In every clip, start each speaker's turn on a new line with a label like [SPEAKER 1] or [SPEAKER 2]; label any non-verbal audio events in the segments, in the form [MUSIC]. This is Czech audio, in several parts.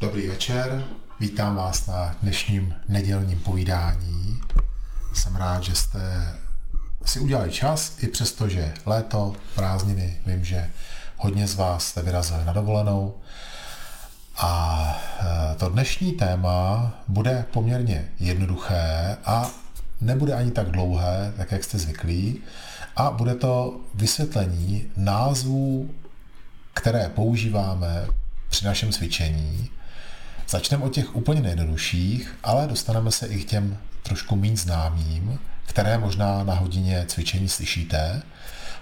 [SPEAKER 1] Dobrý večer, vítám vás na dnešním nedělním povídání. Jsem rád, že jste si udělali čas, i přesto, že léto, prázdniny, vím, že hodně z vás jste vyrazili na dovolenou. A e, to dnešní téma bude poměrně jednoduché a nebude ani tak dlouhé, tak jak jste zvyklí, a bude to vysvětlení názvů, které používáme při našem cvičení. Začneme od těch úplně nejjednodušších, ale dostaneme se i k těm trošku méně známým, které možná na hodině cvičení slyšíte.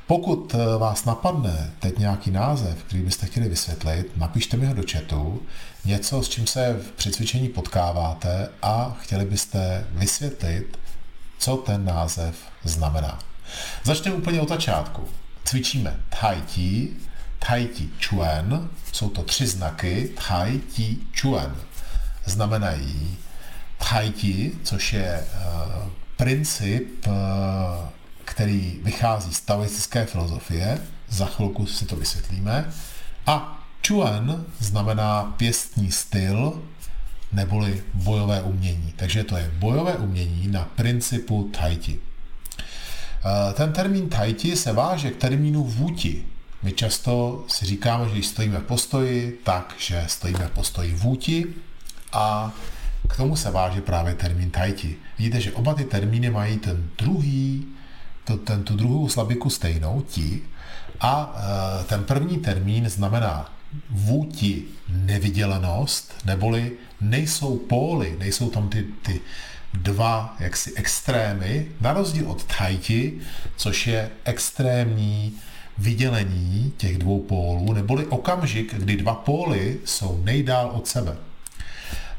[SPEAKER 1] Pokud eh, vás napadne teď nějaký název, který byste chtěli vysvětlit, napište mi ho do chatu, něco, s čím se při cvičení potkáváte a chtěli byste vysvětlit, co ten název znamená. Začneme úplně od začátku. Cvičíme Tai Chi, Tai Chi Chuan, jsou to tři znaky Tai Chi Chuan. Znamenají Tai Chi, což je uh, princip, uh, který vychází z taoistické filozofie, za chvilku si to vysvětlíme, a Chuan znamená pěstní styl, neboli bojové umění. Takže to je bojové umění na principu Tai Chi. Eh, ten termín Tai Chi se váže k termínu Wuti. My často si říkáme, že když stojíme v postoji, tak, že stojíme v postoji Wuti a k tomu se váže právě termín Tai Chi. Vidíte, že oba ty termíny mají ten druhý, to, ten, tu druhou slabiku stejnou, ti, a e, ten první termín znamená vůti nevydělenost, neboli nejsou póly, nejsou tam ty, ty dva jaksi extrémy, na rozdíl od tajti, což je extrémní vydělení těch dvou pólů, neboli okamžik, kdy dva póly jsou nejdál od sebe.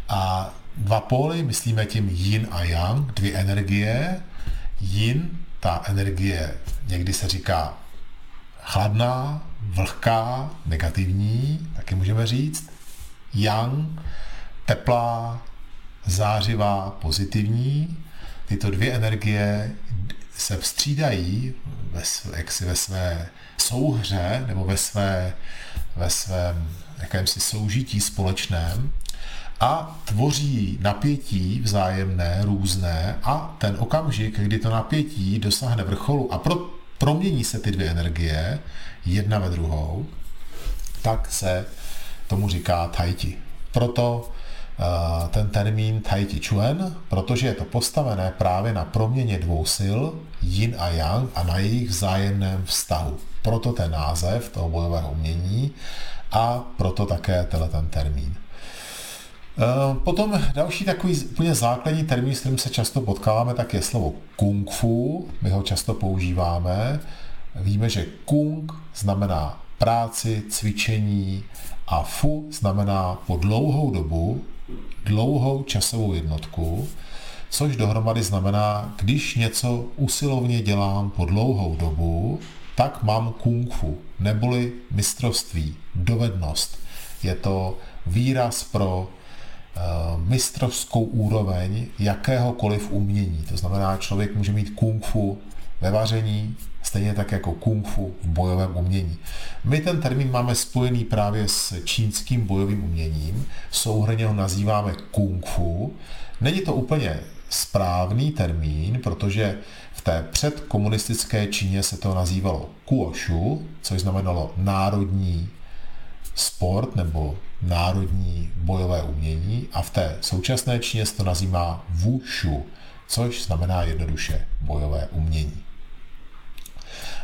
[SPEAKER 1] A dva póly myslíme tím yin a yang, dvě energie. Yin, ta energie někdy se říká chladná, vlhká, negativní, taky můžeme říct. Yang, teplá, zářivá, pozitivní. Tyto dvě energie se vstřídají ve, jaksi ve své souhře nebo ve, své, ve svém jakémsi soužití společném a tvoří napětí vzájemné, různé a ten okamžik, kdy to napětí dosáhne vrcholu a pro, promění se ty dvě energie, jedna ve druhou, tak se tomu říká tajti. Proto uh, ten termín tajti chuen, protože je to postavené právě na proměně dvou sil, yin a yang, a na jejich vzájemném vztahu. Proto ten název toho bojového umění a proto také tenhle ten termín. Eh, potom další takový úplně základní termín, s kterým se často potkáváme, tak je slovo kung fu. My ho často používáme. Víme, že kung znamená práci, cvičení a fu znamená po dlouhou dobu, dlouhou časovou jednotku, což dohromady znamená, když něco usilovně dělám po dlouhou dobu, tak mám kung fu, neboli mistrovství, dovednost. Je to výraz pro Eh, mistrovskou úroveň jakéhokoliv umění. To znamená, člověk může mít kung fu ve vaření, stejně tak jako kung fu v bojovém umění. My ten termín máme spojený právě s čínským bojovým uměním, souhrně ho nazýváme kung fu. Není to úplně správný termín, protože v té předkomunistické Číně se to nazývalo kuoshu, což znamenalo národní sport nebo národní bojové umění a v té současné Číně se to nazývá Wushu, což znamená jednoduše bojové umění.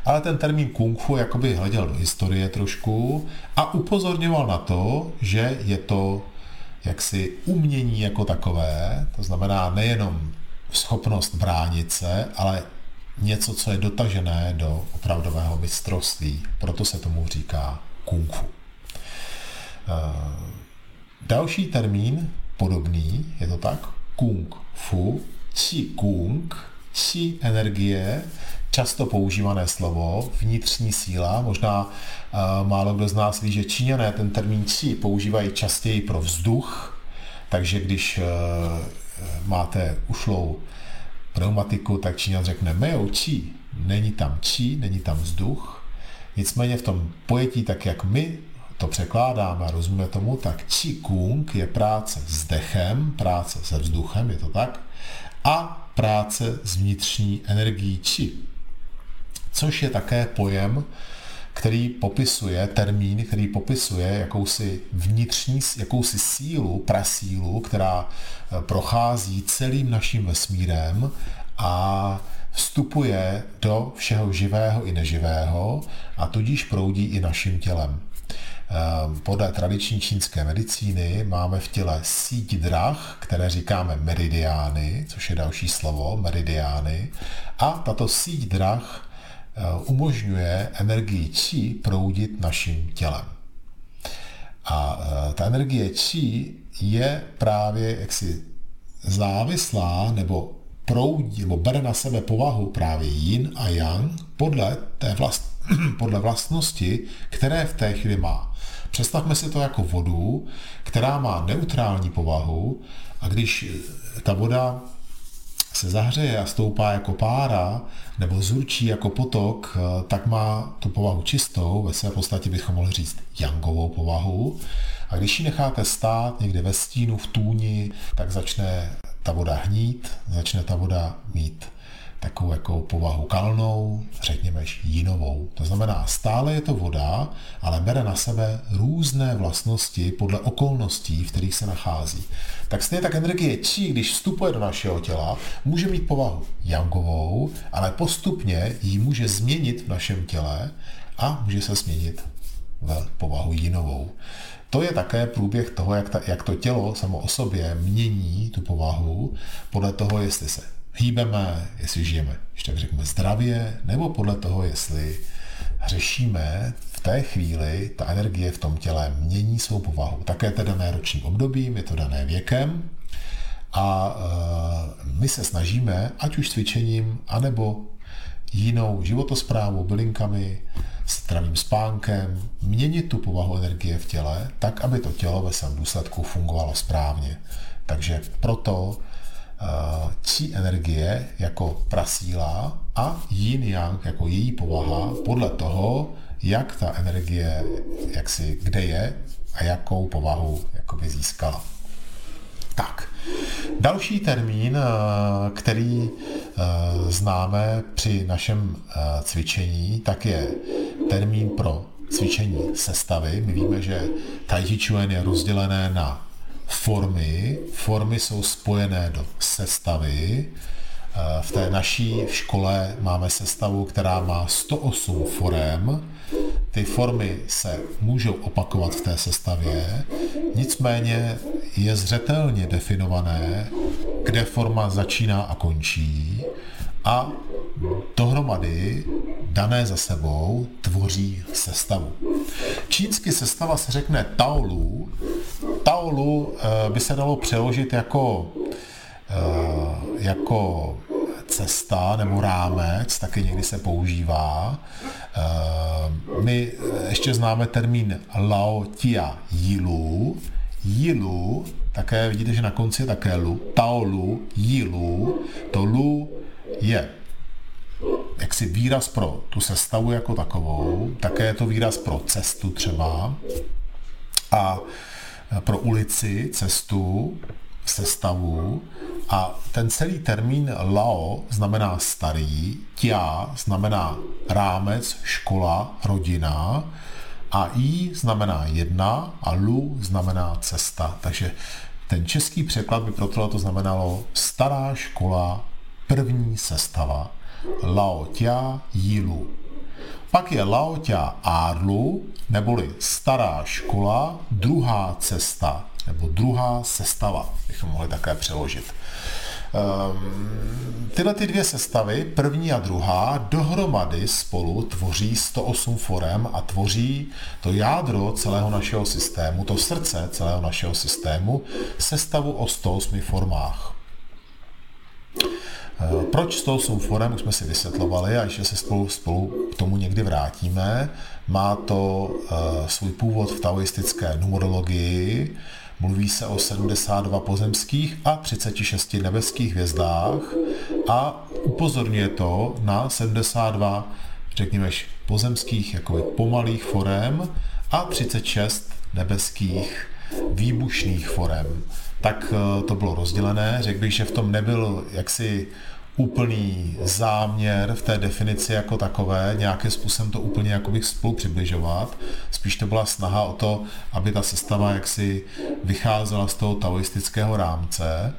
[SPEAKER 1] Ale ten termín kung fu jakoby hleděl do historie trošku a upozorňoval na to, že je to jaksi umění jako takové, to znamená nejenom schopnost bránit se, ale něco, co je dotažené do opravdového mistrovství. Proto se tomu říká kung fu. Eh, další termín podobný, je to tak, kung fu, qi kung, qi energie, často používané slovo, vnitřní síla. Možná uh, málo kdo z nás ví, že Číňané ten termín qi používají častěji pro vzduch, takže když uh, máte ušlou pneumatiku, tak Číňan řekne meo qi, není tam qi, není tam vzduch. Nicméně v tom pojetí, tak jak my to překládáme a rozumíme tomu, tak Qigong je práce s dechem, práce se vzduchem, je to tak, a práce s vnitřní energií Qi, což je také pojem, který popisuje, termín, který popisuje jakousi vnitřní, jakousi sílu, prasílu, která eh, prochází celým naším vesmírem a vstupuje do všeho živého i neživého a tudíž proudí i naším tělem. Ehm, podle tradiční čínské medicíny máme v těle síť drah, které říkáme meridiány, což je další slovo, meridiány. A tato síť drah eh, umožňuje energii čí proudit naším tělem. A eh, ta energie čí je právě jaksi závislá nebo proudí, nebo bere na sebe povahu právě yin a yang podle, té vlast, [CLEARS THROAT] podle vlastnosti, které v té chvíli má. Představme si to jako vodu, která má neutrální povahu a když ta voda se zahřeje a stoupá jako pára nebo zurčí jako potok, tak má tu povahu čistou, ve své podstatě bychom mohli říct yangovou povahu. A když ji necháte stát někde ve stínu, v tůni, tak začne ta voda hnít, začne ta voda mít takovou jako povahu kalnou, řekněme jinovou. To znamená, stále je to voda, ale bere na sebe různé vlastnosti podle okolností, v kterých se nachází. Tak stejně tak energie čí, když vstupuje do našeho těla, může mít povahu yangovou, ale postupně ji může změnit v našem těle a může se změnit v povahu jinovou. To je také průběh toho, jak, ta, jak to tělo samo o sobě mění tu povahu podle toho, jestli se hýbeme, jestli žijeme, když tak řekněme, zdravě, nebo podle toho, jestli řešíme v té chvíli, ta energie v tom těle mění svou povahu. Také to dané ročním obdobím, je to dané věkem a e, my se snažíme, ať už cvičením, anebo jinou životosprávou, bylinkami, zdravým spánkem, měnit tu povahu energie v těle, tak, aby to tělo ve svém důsledku fungovalo správně. Takže proto či energie jako prasíla a yin yang jako její povaha podle toho, jak ta energie, jak si, kde je a jakou povahu jakoby získala. Tak, další termín, který známe při našem cvičení, tak je termín pro cvičení sestavy. My víme, že Tai Chi Chuan je rozdělené na formy. Formy jsou spojené do sestavy. Eh, v té naší škole máme sestavu, která má 108 forem. Ty formy se můžou opakovat v té sestavě, nicméně je zřetelně definované, kde forma začíná a končí a dohromady dané za sebou tvoří sestavu. Čínsky sestava se řekne Taolu. Taolu eh, by se dalo přeložit jako, eh, jako cesta nebo rámec, taky někdy se používá. Eh, my ještě známe termín Lao Tia Yilu. Yilu, také vidíte, že na konci je také Lu. Taolu, Yilu. To Lu je jaksi výraz pro tu sestavu jako takovou, také je to výraz pro cestu třeba a pro ulici, cestu, sestavu a ten celý termín Lao znamená starý, tia znamená rámec, škola, rodina a i znamená jedna a lu znamená cesta. Takže ten český překlad by pro to znamenalo stará škola, první sestava. Lao Tia Yilu. Pak je Lao Tia Arlu, neboli stará škola, druhá cesta, nebo druhá sestava, bychom mohli také přeložit. Um, tyhle ty dvě sestavy, první a druhá, dohromady spolu tvoří 108 forem a tvoří to jádro celého našeho systému, to srdce celého našeho systému, sestavu o 108 formách. Eh, proč toho jsou forem, už jsme si vysvětlovali a ještě se spolu, spolu k tomu někdy vrátíme. Má to uh, svůj původ v taoistické numerologii, mluví se o 72 pozemských a 36 nebeských hvězdách a upozorňuje to na 72, řekněme, pozemských jako pomalých forem a 36 nebeských výbušných forem. Tak eh, to bylo rozdělené. Řekl bych, že v tom nebyl jaksi úplný záměr v té definici jako takové, nějakým způsobem to úplně jakoby spolu přibližovat. Spíš to byla snaha o to, aby ta sestava jaksi vycházela z toho taoistického rámce.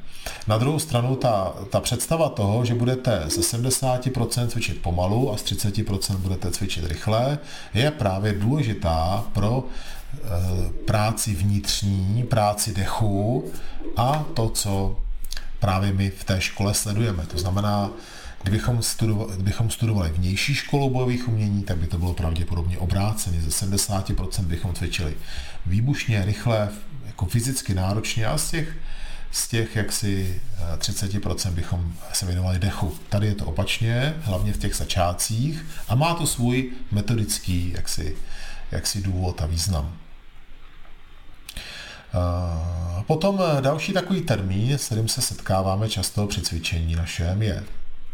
[SPEAKER 1] Na druhou stranu ta, ta představa toho, že budete ze 70% cvičit pomalu a z 30% budete cvičit rychle, je právě důležitá pro e, práci vnitřní, práci dechu a to, co právě my v té škole sledujeme. To znamená, kdybychom studovali, kdybychom studovali vnější školu bojových umění, tak by to bylo pravděpodobně obráceně. Ze 70% bychom cvičili výbušně, rychle, jako fyzicky náročně a z těch, z těch jaksi 30% bychom se věnovali dechu. Tady je to opačně, hlavně v těch začátcích a má to svůj metodický jaksi, jaksi důvod a význam. Potom eh, další takový termín, s kterým se setkáváme často při cvičení našem, je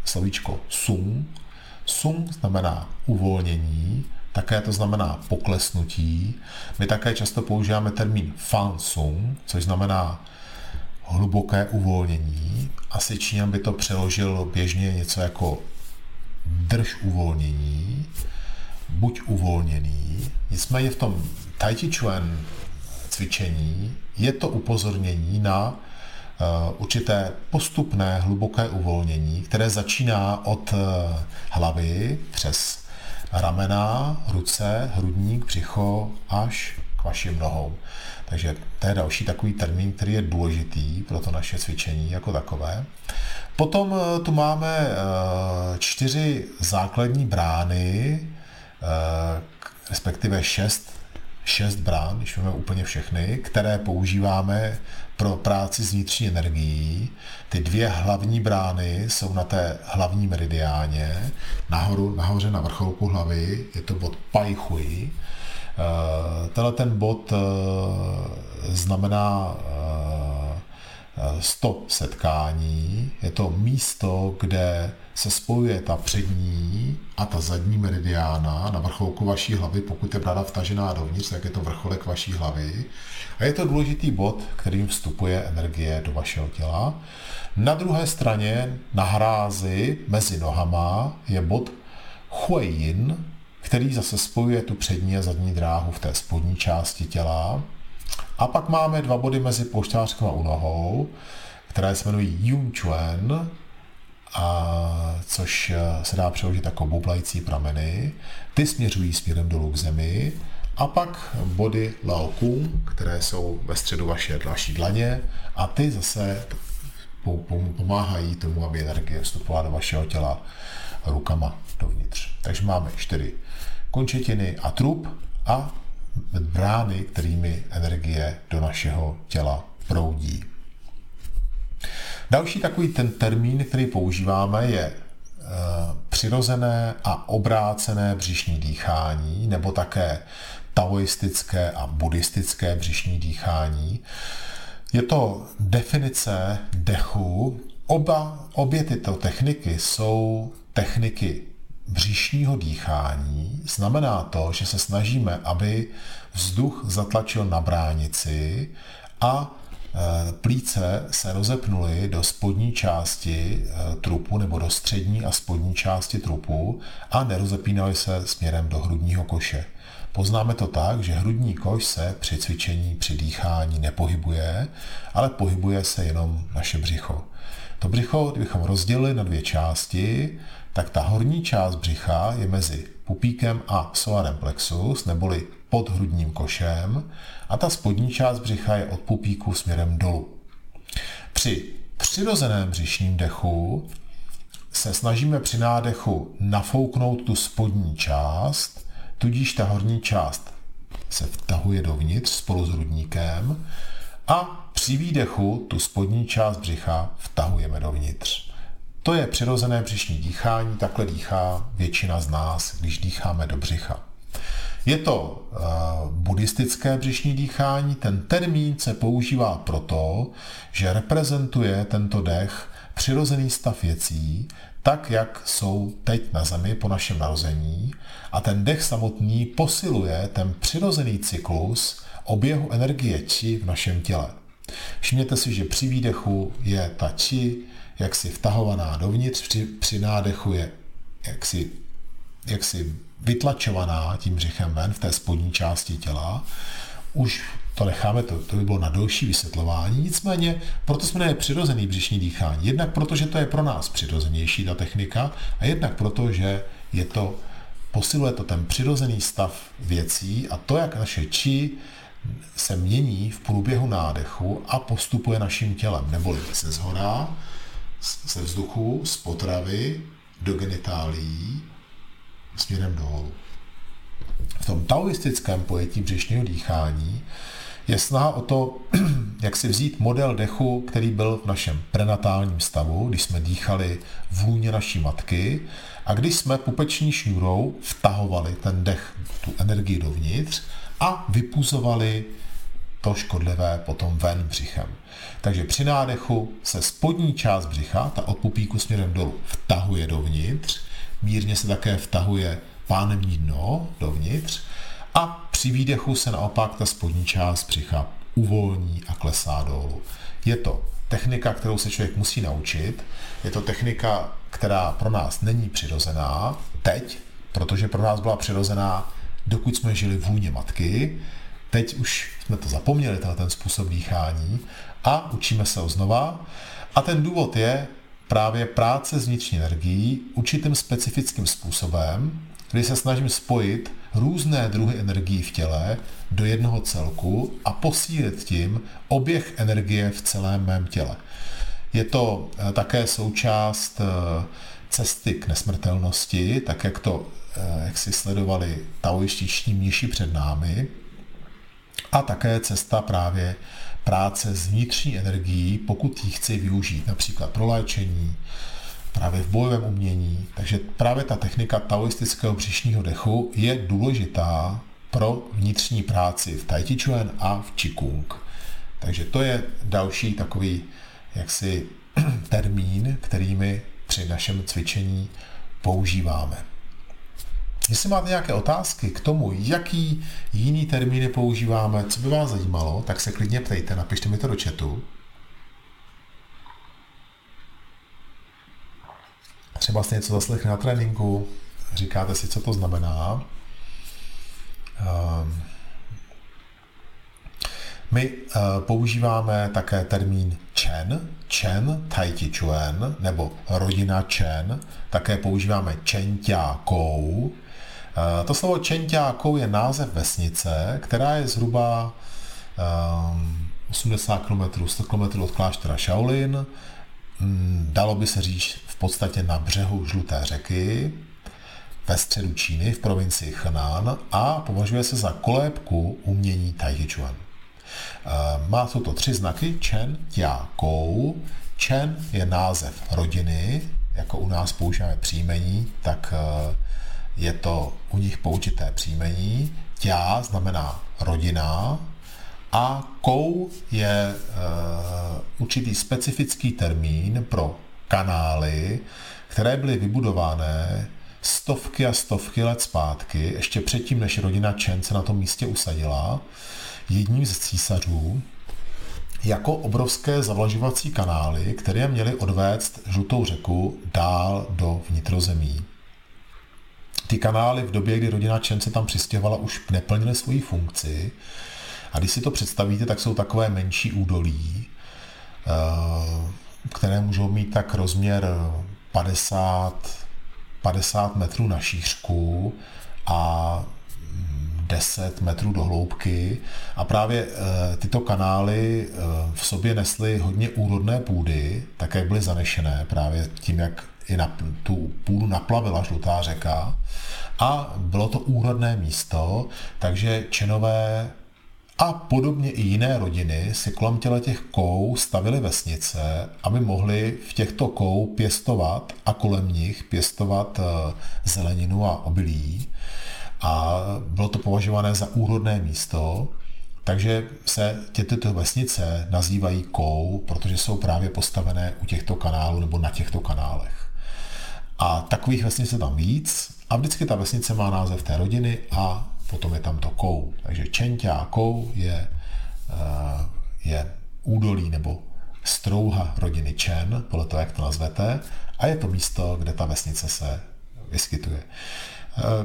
[SPEAKER 1] slovíčko sum. Sum znamená uvolnění, také to znamená poklesnutí. My také často používáme termín fan sum, což znamená hluboké uvolnění. Asi Číňan by to přeložil běžně něco jako drž uvolnění, buď uvolněný. Nicméně v tom Tai Chi Chuan cvičení je to upozornění na eh, určité postupné hluboké uvolnění, které začíná od eh, hlavy přes ramena, ruce, hrudník, břicho až k vašim nohou. Takže to je další takový termín, který je důležitý pro to naše cvičení jako takové. Potom eh, tu máme čtyři základní brány, respektive šest šest brán, když máme úplně všechny, které používáme pro práci s vnitřní energií. Ty dvě hlavní brány jsou na té hlavní meridiáně. Nahoru, nahoře na vrcholku hlavy je to bod Pai Hui. Eh, tenhle ten bod eh, znamená eh, 100 setkání. Je to místo, kde se spojuje ta přední a ta zadní meridiána na vrcholku vaší hlavy. Pokud je brada vtažená dovnitř, tak je to vrcholek vaší hlavy. A je to důležitý bod, kterým vstupuje energie do vašeho těla. Na druhé straně, na hrázi mezi nohama, je bod Huayin, který zase spojuje tu přední a zadní dráhu v té spodní části těla. A pak máme dva body mezi poušťářkem a u nohou, které se jmenují Yung Chuan, a což eh, se dá přeložit jako bublající prameny. Ty směřují směrem dolů k zemi. A pak body Lao Kung, které jsou ve středu vaše, vaší dlaně a ty zase pomáhají tomu, aby energie vstupovala do vašeho těla rukama dovnitř. Takže máme čtyři končetiny a trup a brány, kterými energie do našeho těla proudí. Další takový ten termín, který používáme, je e, přirozené a obrácené břišní dýchání, nebo také taoistické a buddhistické břišní dýchání. Je to definice dechu. Oba, obě tyto techniky jsou techniky břišního dýchání znamená to, že se snažíme, aby vzduch zatlačil na bránici a plíce se rozepnuly do spodní části e, trupu nebo do střední a spodní části trupu a nerozepínaly se směrem do hrudního koše. Poznáme to tak, že hrudní koš se při cvičení, při dýchání nepohybuje, ale pohybuje se jenom naše břicho. To břicho, kdybychom rozdělili na dvě části, tak ta horní část břicha je mezi pupíkem a solarem plexus, neboli pod hrudním košem, a ta spodní část břicha je od pupíku směrem dolů. Při přirozeném břišním dechu se snažíme při nádechu nafouknout tu spodní část, tudíž ta horní část se vtahuje dovnitř spolu s hrudníkem a při výdechu tu spodní část břicha vtahujeme dovnitř. To je přirozené břišní dýchání, takhle dýchá většina z nás, když dýcháme do břicha. Je to uh, buddhistické břišní dýchání. Ten termín se používá proto, že reprezentuje tento dech přirozený stav věcí, tak, jak jsou teď na Zemi po našem narození a ten dech samotný posiluje ten přirozený cyklus oběhu energie či v našem těle. Všimněte si, že při výdechu je ta či jaksi vtahovaná dovnitř, při, při nádechu je jaksi, jaksi vytlačovaná tím břichem ven v té spodní části těla. Už to necháme, to, to by bylo na další vysvětlování. Nicméně, proto jsme je přirozený břišní dýchání. Jednak proto, že to je pro nás přirozenější ta technika a jednak proto, že je to, posiluje to ten přirozený stav věcí a to, jak naše či se mění v průběhu nádechu a postupuje naším tělem, neboli se zhora, ze vzduchu, z potravy do genitálí směrem dolů. V tom taoistickém pojetí břišního dýchání je snaha o to, [CLEARS THROAT] jak si vzít model dechu, který byl v našem prenatálním stavu, když jsme dýchali v lůně naší matky a když jsme pupeční šňůrou vtahovali ten dech, tu energii dovnitř a vypuzovali to škodlivé potom ven břichem. Takže při nádechu se spodní část břicha, ta od pupíku směrem dolů, vtahuje dovnitř, mírně se také vtahuje pánemní dno dovnitř a při výdechu se naopak ta spodní část břicha uvolní a klesá dolů. Je to technika, kterou se člověk musí naučit. Je to technika, která pro nás není přirozená teď, protože pro nás byla přirozená, dokud jsme žili v hůně matky. Teď už jsme to zapomněli, ten způsob dýchání a učíme se ho znova. A ten důvod je právě práce s vnitřní energií určitým specifickým způsobem, kdy se snažím spojit různé druhy energií v těle do jednoho celku a posílit tím oběh energie v celém mém těle. Je to eh, také součást eh, cesty k nesmrtelnosti, tak jak to, eh, jak si sledovali taoističní mniši před námi, a také cesta právě práce s vnitřní energií, pokud ji chci využít například pro léčení, právě v bojovém umění. Takže právě ta technika taoistického břišního dechu je důležitá pro vnitřní práci v Tai Chi Chuan a v Qigong. Takže to je další takový jaksi [CLEARS THROAT] termín, který my při našem cvičení používáme. Jestli máte nějaké otázky k tomu, jaký jiný termíny používáme, co by vás zajímalo, tak se klidně ptejte, napište mi to do chatu. Třeba jste něco zaslechli na tréninku, říkáte si, co to znamená. Um, my uh, používáme také termín Chen, Chen, Tai Chi Chuan, nebo rodina Chen. Také používáme Chen Tia Kou. Uh, to slovo Chen Tia Kou je název vesnice, která je zhruba um, 80 km, 100 km od kláštera Shaolin. Um, dalo by se říct v podstatě na břehu Žluté řeky, ve středu Číny v provincii Henan a považuje se za kolébku umění Tai Chuan. Eh, má to tři znaky, Chen, Tia, Kou. Chen je název rodiny, jako u nás používáme příjmení, tak eh, je to u nich použité příjmení. Tia znamená rodina a kou je uh, určitý specifický termín pro kanály, které byly vybudované stovky a stovky let zpátky, ještě předtím, než rodina Chen se na tom místě usadila jedním z císařů jako obrovské zavlažovací kanály, které měly odvést žlutou řeku dál do vnitrozemí. Ty kanály v době, kdy rodina Čen se tam přistěhovala, už neplnily svoji funkci. A když si to představíte, tak jsou takové menší údolí, eh, které můžou mít tak rozměr 50, 50 metrů na šířku a 10 metrů do hloubky. A právě eh, tyto kanály eh, v sobě nesly hodně úrodné půdy, také byly zanešené právě tím, jak i na tu půdu naplavila žlutá řeka. A bylo to úrodné místo, takže čenové a podobně i jiné rodiny si kolem těle těch kou stavily vesnice, aby mohli v těchto kou pěstovat a kolem nich pěstovat eh, zeleninu a obilí a bylo to považované za úrodné místo. Takže se tě, tyto vesnice nazývají kou, protože jsou právě postavené u těchto kanálů nebo na těchto kanálech. A takových vesnic je tam víc a vždycky ta vesnice má název té rodiny a potom je tam to kou. Takže Čentia kou je, eh, je údolí nebo strouha rodiny Chen, podle toho, jak to nazvete, a je to místo, kde ta vesnice se vyskytuje.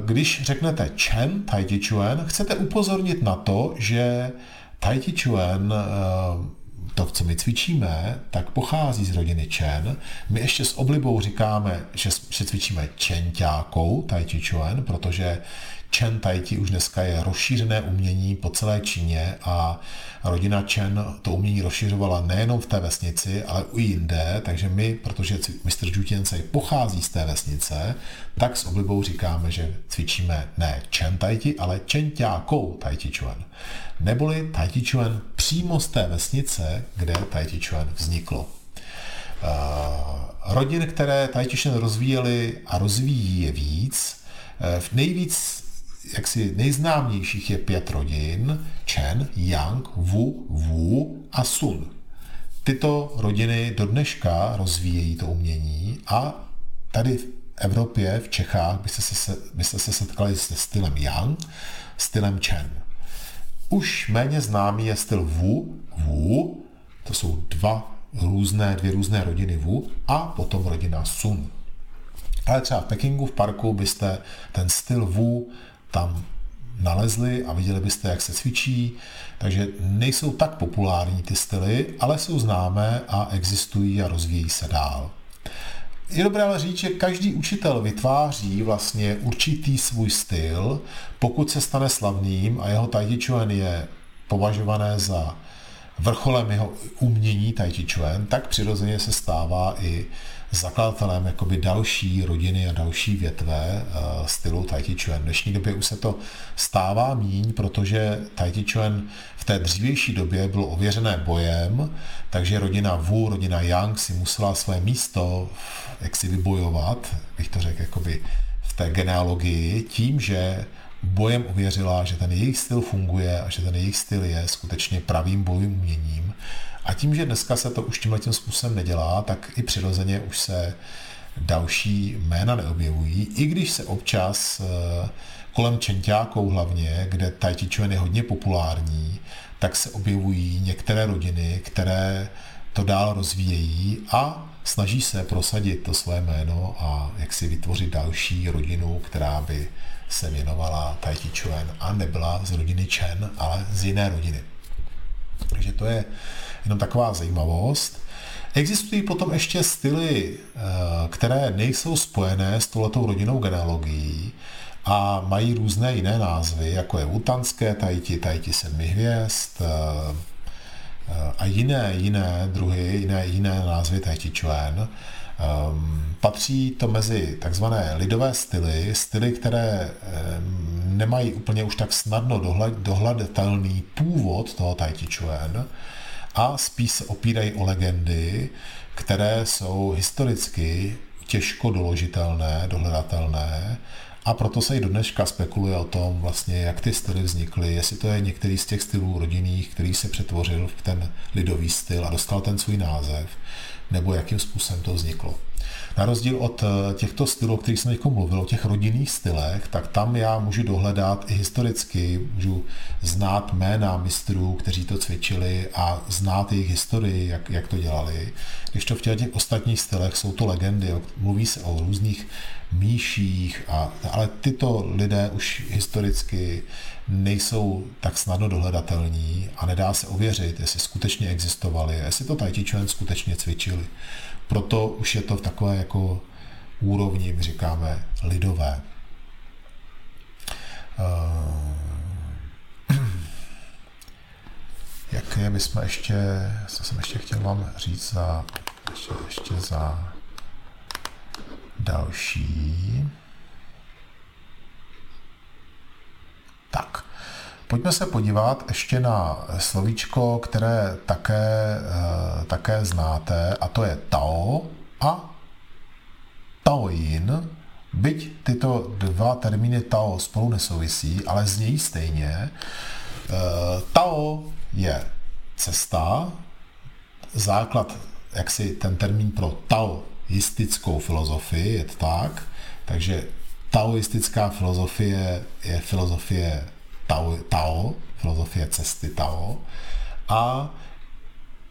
[SPEAKER 1] Když řeknete Chen, Tai Chi Chuan, chcete upozornit na to, že Tai Chi Chuan, eh, to, co my cvičíme, tak pochází z rodiny Chen. My ještě s oblibou říkáme, že, že cvičíme Čenťákou Tai Chi Chuan, protože Chen Tai Chi už dneska je rozšířené umění po celé Číně a rodina Chen to umění rozšiřovala nejenom v té vesnici, ale i jinde, takže my, protože mistr Jutiensei pochází z té vesnice, tak s oblibou říkáme, že cvičíme ne Chen Tai Chi, ale Chen Tia Kou Tai Chi Chuan. Neboli Tai Chi Chuan přímo z té vesnice, kde Tai Chi Chuan vzniklo. Uh, rodin, které Tai Chi Chuan rozvíjeli a rozvíjí je víc. Uh, nejvíc jaksi nejznámějších je pět rodin, Chen, Yang, Wu, Wu a Sun. Tyto rodiny do dneška rozvíjejí to umění a tady v Evropě, v Čechách, byste se, byste se setkali se stylem Yang, stylem Chen. Už méně známý je styl Wu, Wu, to jsou dva různé, dvě různé rodiny Wu a potom rodina Sun. Ale třeba v Pekingu v parku byste ten styl Wu tam nalezli a viděli byste, jak se cvičí. Takže nejsou tak populární ty styly, ale jsou známé a existují a rozvíjí se dál. Je dobré ale říct, že každý učitel vytváří vlastně určitý svůj styl, pokud se stane slavným a jeho Tai je považované za vrcholem jeho umění Tai tak přirozeně se stává i zakladatelem jakoby další rodiny a další větve uh, stylu Tai Chi Chuan. V dnešní době už se to stává míň, protože Tai Chi Chuan v té dřívější době bylo ověřené bojem, takže rodina Wu, rodina Yang si musela své místo jak si vybojovat, bych to řekl, jakoby v té genealogii, tím, že bojem ověřila, že ten jejich styl funguje a že ten jejich styl je skutečně pravým bojovým uměním. A tím, že dneska se to už tímhle tím způsobem nedělá, tak i přirozeně už se další jména neobjevují, i když se občas eh, kolem Čentákou hlavně, kde Chuan je hodně populární, tak se objevují některé rodiny, které to dál rozvíjejí a snaží se prosadit to své jméno a jak si vytvořit další rodinu, která by se věnovala Chuan a nebyla z rodiny Chen, ale z jiné rodiny. Takže to je jenom taková zajímavost. Existují potom ještě styly, eh, které nejsou spojené s touhletou rodinnou genealogií a mají různé jiné názvy, jako je wutanské tajti, tajti sedmi hvězd eh, eh, a jiné, jiné druhy, jiné, jiné názvy tajti člen. Um, patří to mezi takzvané lidové styly, styly, které um, nemají úplně už tak snadno dohled, dohledatelný původ toho Chi Chuan a spíš se opírají o legendy, které jsou historicky těžko doložitelné, dohledatelné a proto se i do dneška spekuluje o tom, vlastně, jak ty styly vznikly, jestli to je některý z těch stylů rodinných, který se přetvořil v ten lidový styl a dostal ten svůj název, nebo jakým způsobem to vzniklo. Na rozdíl od eh, těchto stylů, o kterých jsem teď mluvil, o těch rodinných stylech, tak tam já můžu dohledat i historicky, můžu znát jména mistrů, kteří to cvičili a znát jejich historii, jak, jak to dělali. Když to v těch ostatních stylech jsou to legendy, mluví se o různých míších, a, ale tyto lidé už historicky nejsou tak snadno dohledatelní a nedá se ověřit, jestli skutečně existovali, jestli to Chuan skutečně cvičili. Proto už je to v takové jako úrovni, my říkáme, lidové. Uh, jaké bychom ještě, co jsem ještě chtěl vám říct za, ještě, ještě za další. Tak, pojďme se podívat ještě na slovíčko, které také, eh, také znáte, a to je Tao a Taoyin. Byť tyto dva termíny Tao spolu nesouvisí, ale znějí stejně. Tao je cesta, základ, jak si ten termín pro taoistickou filozofii je tak, takže taoistická filozofie je filozofie Tao, Tao filozofie cesty Tao a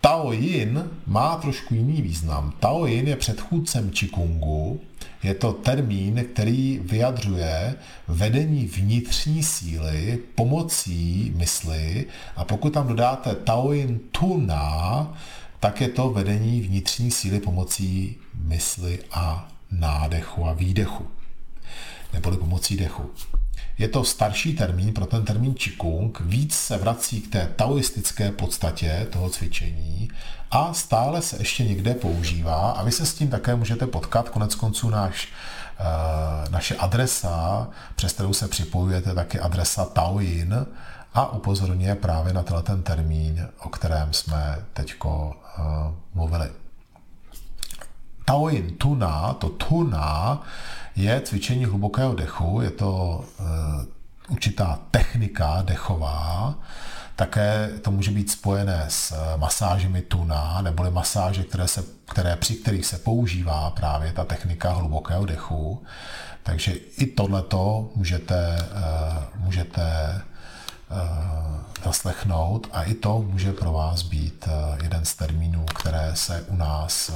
[SPEAKER 1] Tao Yin má trošku jiný význam. Tao Yin je předchůdcem Qigongu, je to termín, který vyjadřuje vedení vnitřní síly pomocí mysli a pokud tam dodáte Tao Yin Tuna, tak je to vedení vnitřní síly pomocí mysli a nádechu a výdechu, neboli pomocí dechu. Je to starší termín pro ten termín Qigong, víc se vrací k té taoistické podstatě toho cvičení a stále se ještě někde používá. A vy se s tím také můžete potkat, konec konců náš eh, naše adresa, přes kterou se připojujete, taky adresa Taoyin. A upozorňuje právě na tenhle ten termín, o kterém jsme teď uh, mluvili. Taoyin tuna, to tuna je cvičení hlubokého dechu, je to uh, určitá technika dechová, také to může být spojené s eh, masážemi tuna, neboli masáže, které, se, které, při kterých se používá právě ta technika hlubokého dechu. Takže i tohleto můžete, uh, můžete zaslechnout a i to může pro vás být jeden z termínů, které se u nás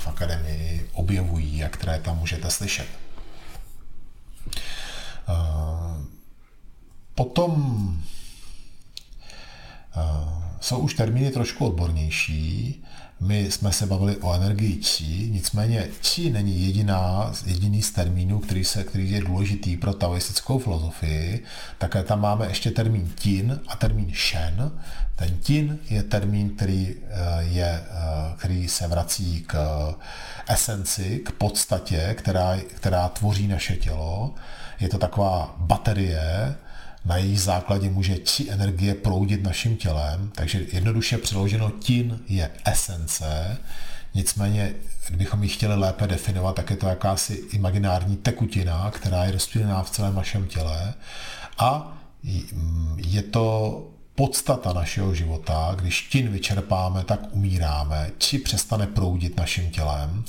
[SPEAKER 1] v akademii objevují a které tam můžete slyšet. Potom jsou už termíny trošku odbornější. My jsme se bavili o energii či, nicméně či není jediná, jediný z termínů, který, se, který je důležitý pro taoistickou filozofii. Také tam máme ještě termín tin a termín shen. Ten tin je termín, který, eh, je, eh, který se vrací k esenci, k podstatě, která, která tvoří naše tělo. Je to taková baterie, na její základě může či energie proudit naším tělem, takže jednoduše přeloženo tin je esence, nicméně kdybychom ji chtěli lépe definovat, tak je to jakási imaginární tekutina, která je rozptýlená v celém našem těle. A je to podstata našeho života, když tin vyčerpáme, tak umíráme, či přestane proudit naším tělem,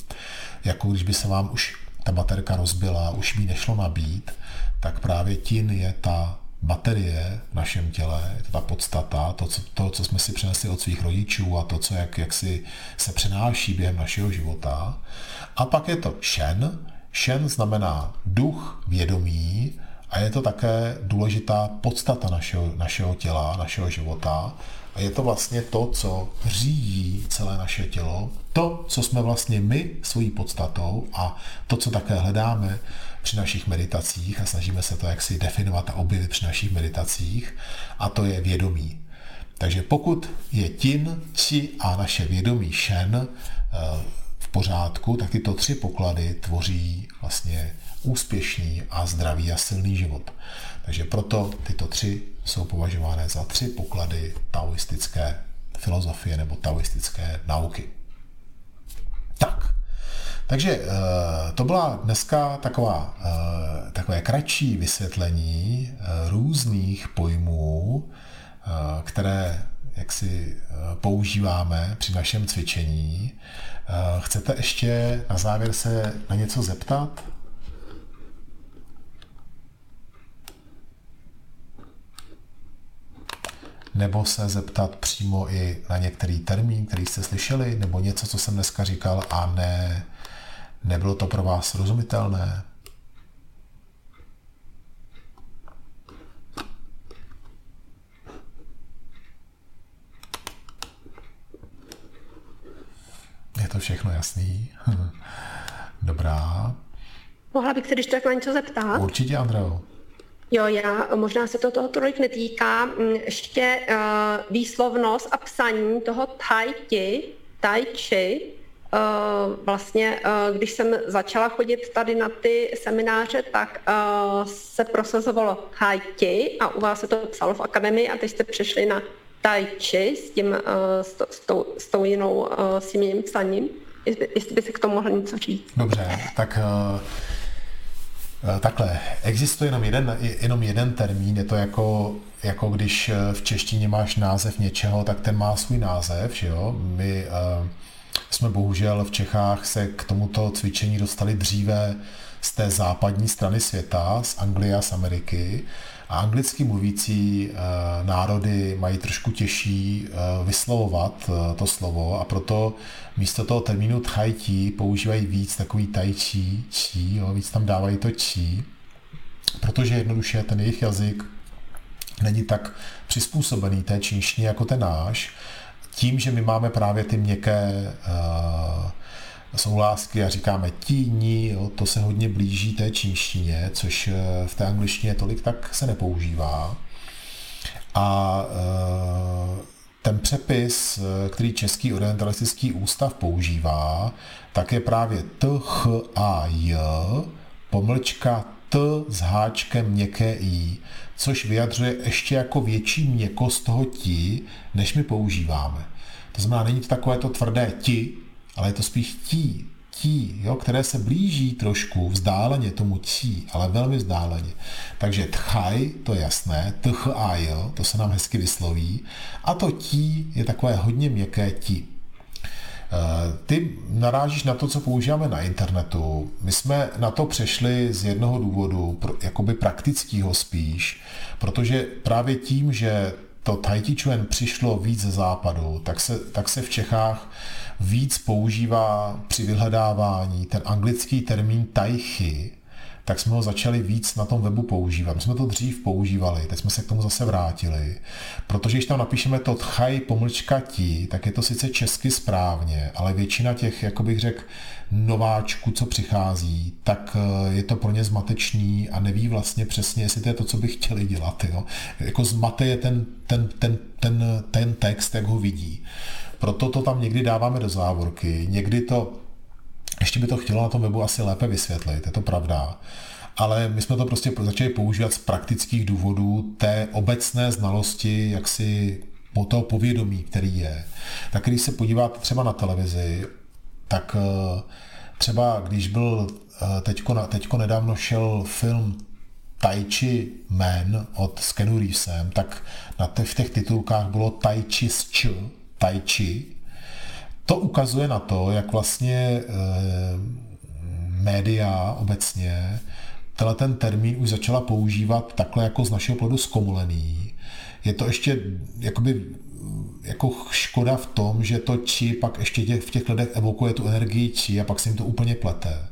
[SPEAKER 1] jako když by se vám už ta baterka rozbila, už by nešlo nabít, tak právě tin je ta baterie v našem těle, je to ta podstata, to co, to, co jsme si přinesli od svých rodičů a to, co jak, jak si se přenáší během našeho života. A pak je to shen. Shen znamená duch, vědomí a je to také důležitá podstata našeho, našeho těla, našeho života. A je to vlastně to, co řídí celé naše tělo, to, co jsme vlastně my svojí podstatou a to, co také hledáme při našich meditacích a snažíme se to jaksi definovat a objevit při našich meditacích a to je vědomí. Takže pokud je tin, či a naše vědomí šen eh, v pořádku, tak tyto tři poklady tvoří vlastně úspěšný a zdravý a silný život. Takže proto tyto tři jsou považované za tři poklady taoistické filozofie nebo taoistické nauky. Tak, takže eh, to byla dneska taková, eh, takové kratší vysvětlení eh, různých pojmů, které jak si používáme při našem cvičení. Chcete ještě na závěr se na něco zeptat? Nebo se zeptat přímo i na některý termín, který jste slyšeli, nebo něco, co jsem dneska říkal a ne, Nebylo to pro vás rozumitelné? Je to všechno jasný? [LAUGHS] Dobrá.
[SPEAKER 2] Mohla bych se když tak na něco zeptat?
[SPEAKER 1] Určitě, Andreo.
[SPEAKER 2] Jo, já možná se to toho tolik netýká. Mm, ještě uh, výslovnost a psaní toho tai chi, tai chi, vlastně, eh, když jsem začala chodit tady na ty semináře, tak eh, se prosazovalo Tai Chi a u vás se to psalo v akademii a teď jste přešli na Tai Chi s, tím, s, to, s, tou, s tou jinou, s tím jiným psaním. Jestli, by se k tomu mohl něco říct.
[SPEAKER 1] Dobře, tak Eh, takhle, existuje jenom jeden, jenom jeden termín, je to jako, jako když eh, v češtině máš název něčeho, tak ten má svůj název, že jo? My jsme bohužel v Čechách se k tomuto cvičení dostali dříve z té západní strany světa, z Anglie a z Ameriky. A anglicky mluvící uh, národy mají trošku těžší uh, vyslovovat uh, to slovo. A proto místo toho termínu tai používají víc takový tai chi, chi jo, víc tam dávají to chi, protože jednoduše ten jejich jazyk není tak přizpůsobený té čínštině jako ten náš, tím, že my máme právě ty měkké uh, soulásky a říkáme ti, ní, jo, to se hodně blíží té čínštině, což v té angličtině tolik tak se nepoužívá. A uh, ten přepis, který Český orientalistický ústav používá, tak je právě t, ch, a, j, pomlčka t s háčkem měkké i, což vyjadřuje ještě jako větší měkost toho ti, než my používáme. To znamená, není to takové to tvrdé ti, ale je to spíš tí, tí, jo, které se blíží trošku vzdáleně tomu tí, ale velmi vzdáleně. Takže tchaj, to je jasné, jo, to se nám hezky vysloví, a to tí je takové hodně měkké tí. Eh, ty narážíš na to, co používáme na internetu. My jsme na to přešli z jednoho důvodu, jakoby praktického spíš, protože právě tím, že to Tai Chi Chuan přišlo víc ze západu, tak se, tak se v Čechách víc používá při vyhledávání ten anglický termín Tai Chi, tak jsme ho začali víc na tom webu používat. My jsme to dřív používali, teď jsme se k tomu zase vrátili. Protože když tam napíšeme to tchaj pomlčka ti, tak je to sice česky správně, ale většina těch, jako bych řekl, nováčků, co přichází, tak eh, je to pro ně zmatečný a neví vlastně přesně, jestli to je to, co by chtěli dělat. Jo. Jako zmate je ten, ten, ten, ten, ten text, jak ho vidí. Proto to tam někdy dáváme do závorky, někdy to ještě by to chtělo na tom webu asi lépe vysvětlit, je to pravda. Ale my jsme to prostě začali používat z praktických důvodů té obecné znalosti, jak si po toho povědomí, který je. Tak když se podíváte třeba na televizi, tak eh, třeba když byl eh, teďko, teďko nedávno šel film Tai Chi Man od Skenu Reevesem, tak na těch, v těch titulkách bylo Tai Chi s Č, Tai Chi, to ukazuje na to, jak vlastně e, média obecně tenhle ten termín už začala používat takhle jako z našeho plodu zkomulený. Je to ještě jakoby jako škoda v tom, že to či pak ještě v těch lidech evokuje tu energii či a pak se jim to úplně plete.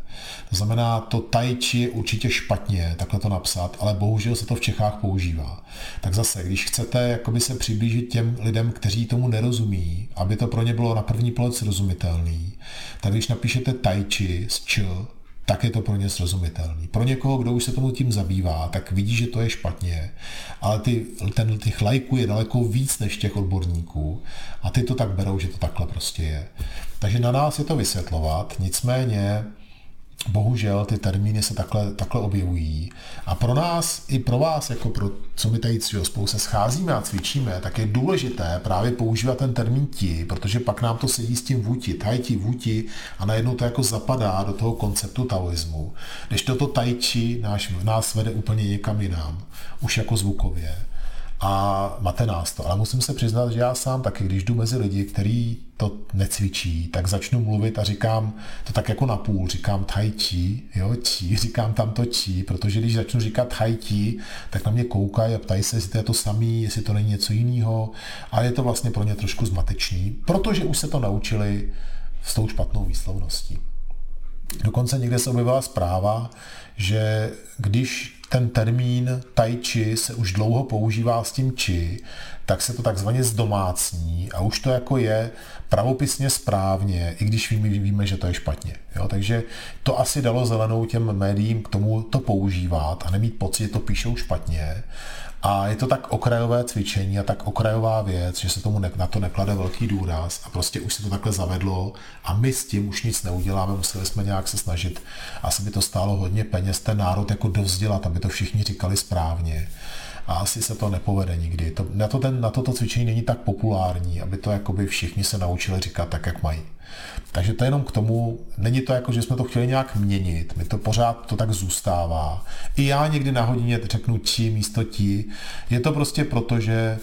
[SPEAKER 1] To znamená, to tai chi je určitě špatně takhle to napsat, ale bohužel se to v Čechách používá. Tak zase, když chcete jakoby se přiblížit těm lidem, kteří tomu nerozumí, aby to pro ně bylo na první pohled srozumitelný, tak když napíšete tai chi s č, tak je to pro ně srozumitelný. Pro někoho, kdo už se tomu tím zabývá, tak vidí, že to je špatně, ale ty, ten, těch lajků je daleko víc než těch odborníků a ty to tak berou, že to takhle prostě je. Takže na nás je to vysvětlovat, nicméně bohužel ty termíny se takhle, takhle objevují. A pro nás, i pro vás, jako pro co my tady spolu se scházíme a cvičíme, tak je důležité právě používat ten termín ti, protože pak nám to sedí s tím vůti, tai chi, vůti a najednou to jako zapadá do toho konceptu taoismu. Když toto tai chi náš, v nás vede úplně někam jinam, už jako zvukově a máte nás to. Ale musím se přiznat, že já sám taky, když jdu mezi lidi, kteří to necvičí, tak začnu mluvit a říkám to tak jako na půl, říkám tai chi, jo, chi, [LAUGHS] říkám tam to chi, protože když začnu říkat tai chi, tak na mě koukají a ptají se, jestli to je to samý, jestli to není něco jiného a je to vlastně pro ně trošku zmatečný, protože už se to naučili s tou špatnou výslovností. Dokonce někde se objevila zpráva, že když ten termín tai chi se už dlouho používá s tím chi, tak se to takzvaně zdomácní a už to jako je pravopisně správně, i když víme, víme že to je špatně. Jo? Takže to asi dalo zelenou těm médiím k tomu to používat a nemít pocit, že to píšou špatně. A je to tak okrajové cvičení a tak okrajová věc, že se tomu ne, na to neklade velký důraz a prostě už se to takhle zavedlo a my s tím už nic neuděláme, museli jsme nějak se snažit. Asi by to stálo hodně peněz ten národ jako dovzdělat, aby to všichni říkali správně. A asi se to nepovede nikdy. To, na, to ten, na toto cvičení není tak populární, aby to jakoby všichni se naučili říkat tak, jak mají. Takže to je jenom k tomu, není to jako, že jsme to chtěli nějak měnit, my to pořád to tak zůstává. I já někdy na hodině řeknu ti místo ti. Je to prostě proto, že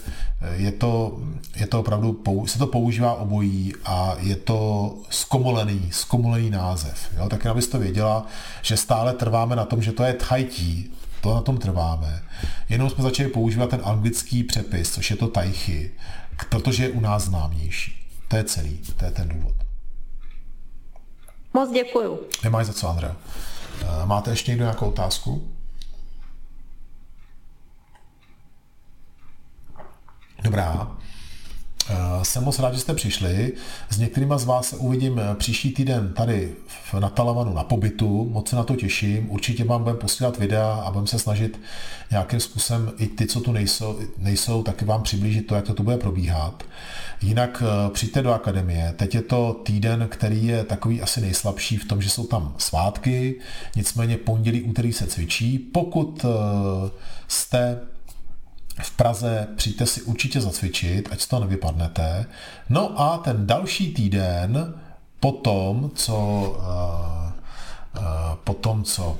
[SPEAKER 1] je to, je to opravdu, se to používá obojí a je to zkomolený, zkomolený název. Jo? Tak abys to věděla, že stále trváme na tom, že to je tajtí, to na tom trváme. Jenom jsme začali používat ten anglický přepis, což je to tajchy, protože je u nás známější. To je celý, to je ten důvod.
[SPEAKER 2] Moc děkuju.
[SPEAKER 1] Nemáš za co, Andrea. Eh, máte ještě někdo nějakou otázku? Dobrá. Eh, jsem moc rád, že jste přišli. S některýma z vás se uvidím eh, příští týden tady na Talavanu na pobytu. Moc se na to těším. Určitě vám budeme posílat videa a budeme se snažit nějakým způsobem i ty, co tu nejsou, nejsou taky vám přiblížit to, jak to tu bude probíhat. Jinak eh, přijďte do akademie. Teď je to týden, který je takový asi nejslabší v tom, že jsou tam svátky, nicméně pondělí, úterý se cvičí. Pokud jste v Praze, přijďte si určitě zacvičit, ať z toho nevypadnete. No a ten další týden, potom, co, uh, uh, potom, co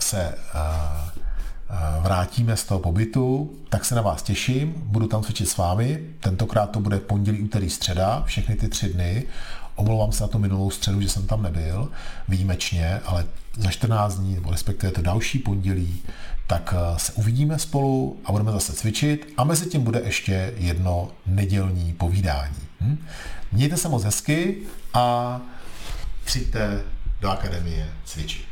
[SPEAKER 1] se uh, vrátíme z toho pobytu, tak se na vás těším, budu tam cvičit s vámi. Tentokrát to bude pondělí, úterý, středa, všechny ty tři dny. Omlouvám se na tu minulou středu, že jsem tam nebyl, výjimečně, ale za 14 dní, nebo respektive to další pondělí, tak eh, se uvidíme spolu a budeme zase cvičit a mezi tím bude ještě jedno nedělní povídání. Hm? Mějte se moc hezky a přijďte do akademie cvičit.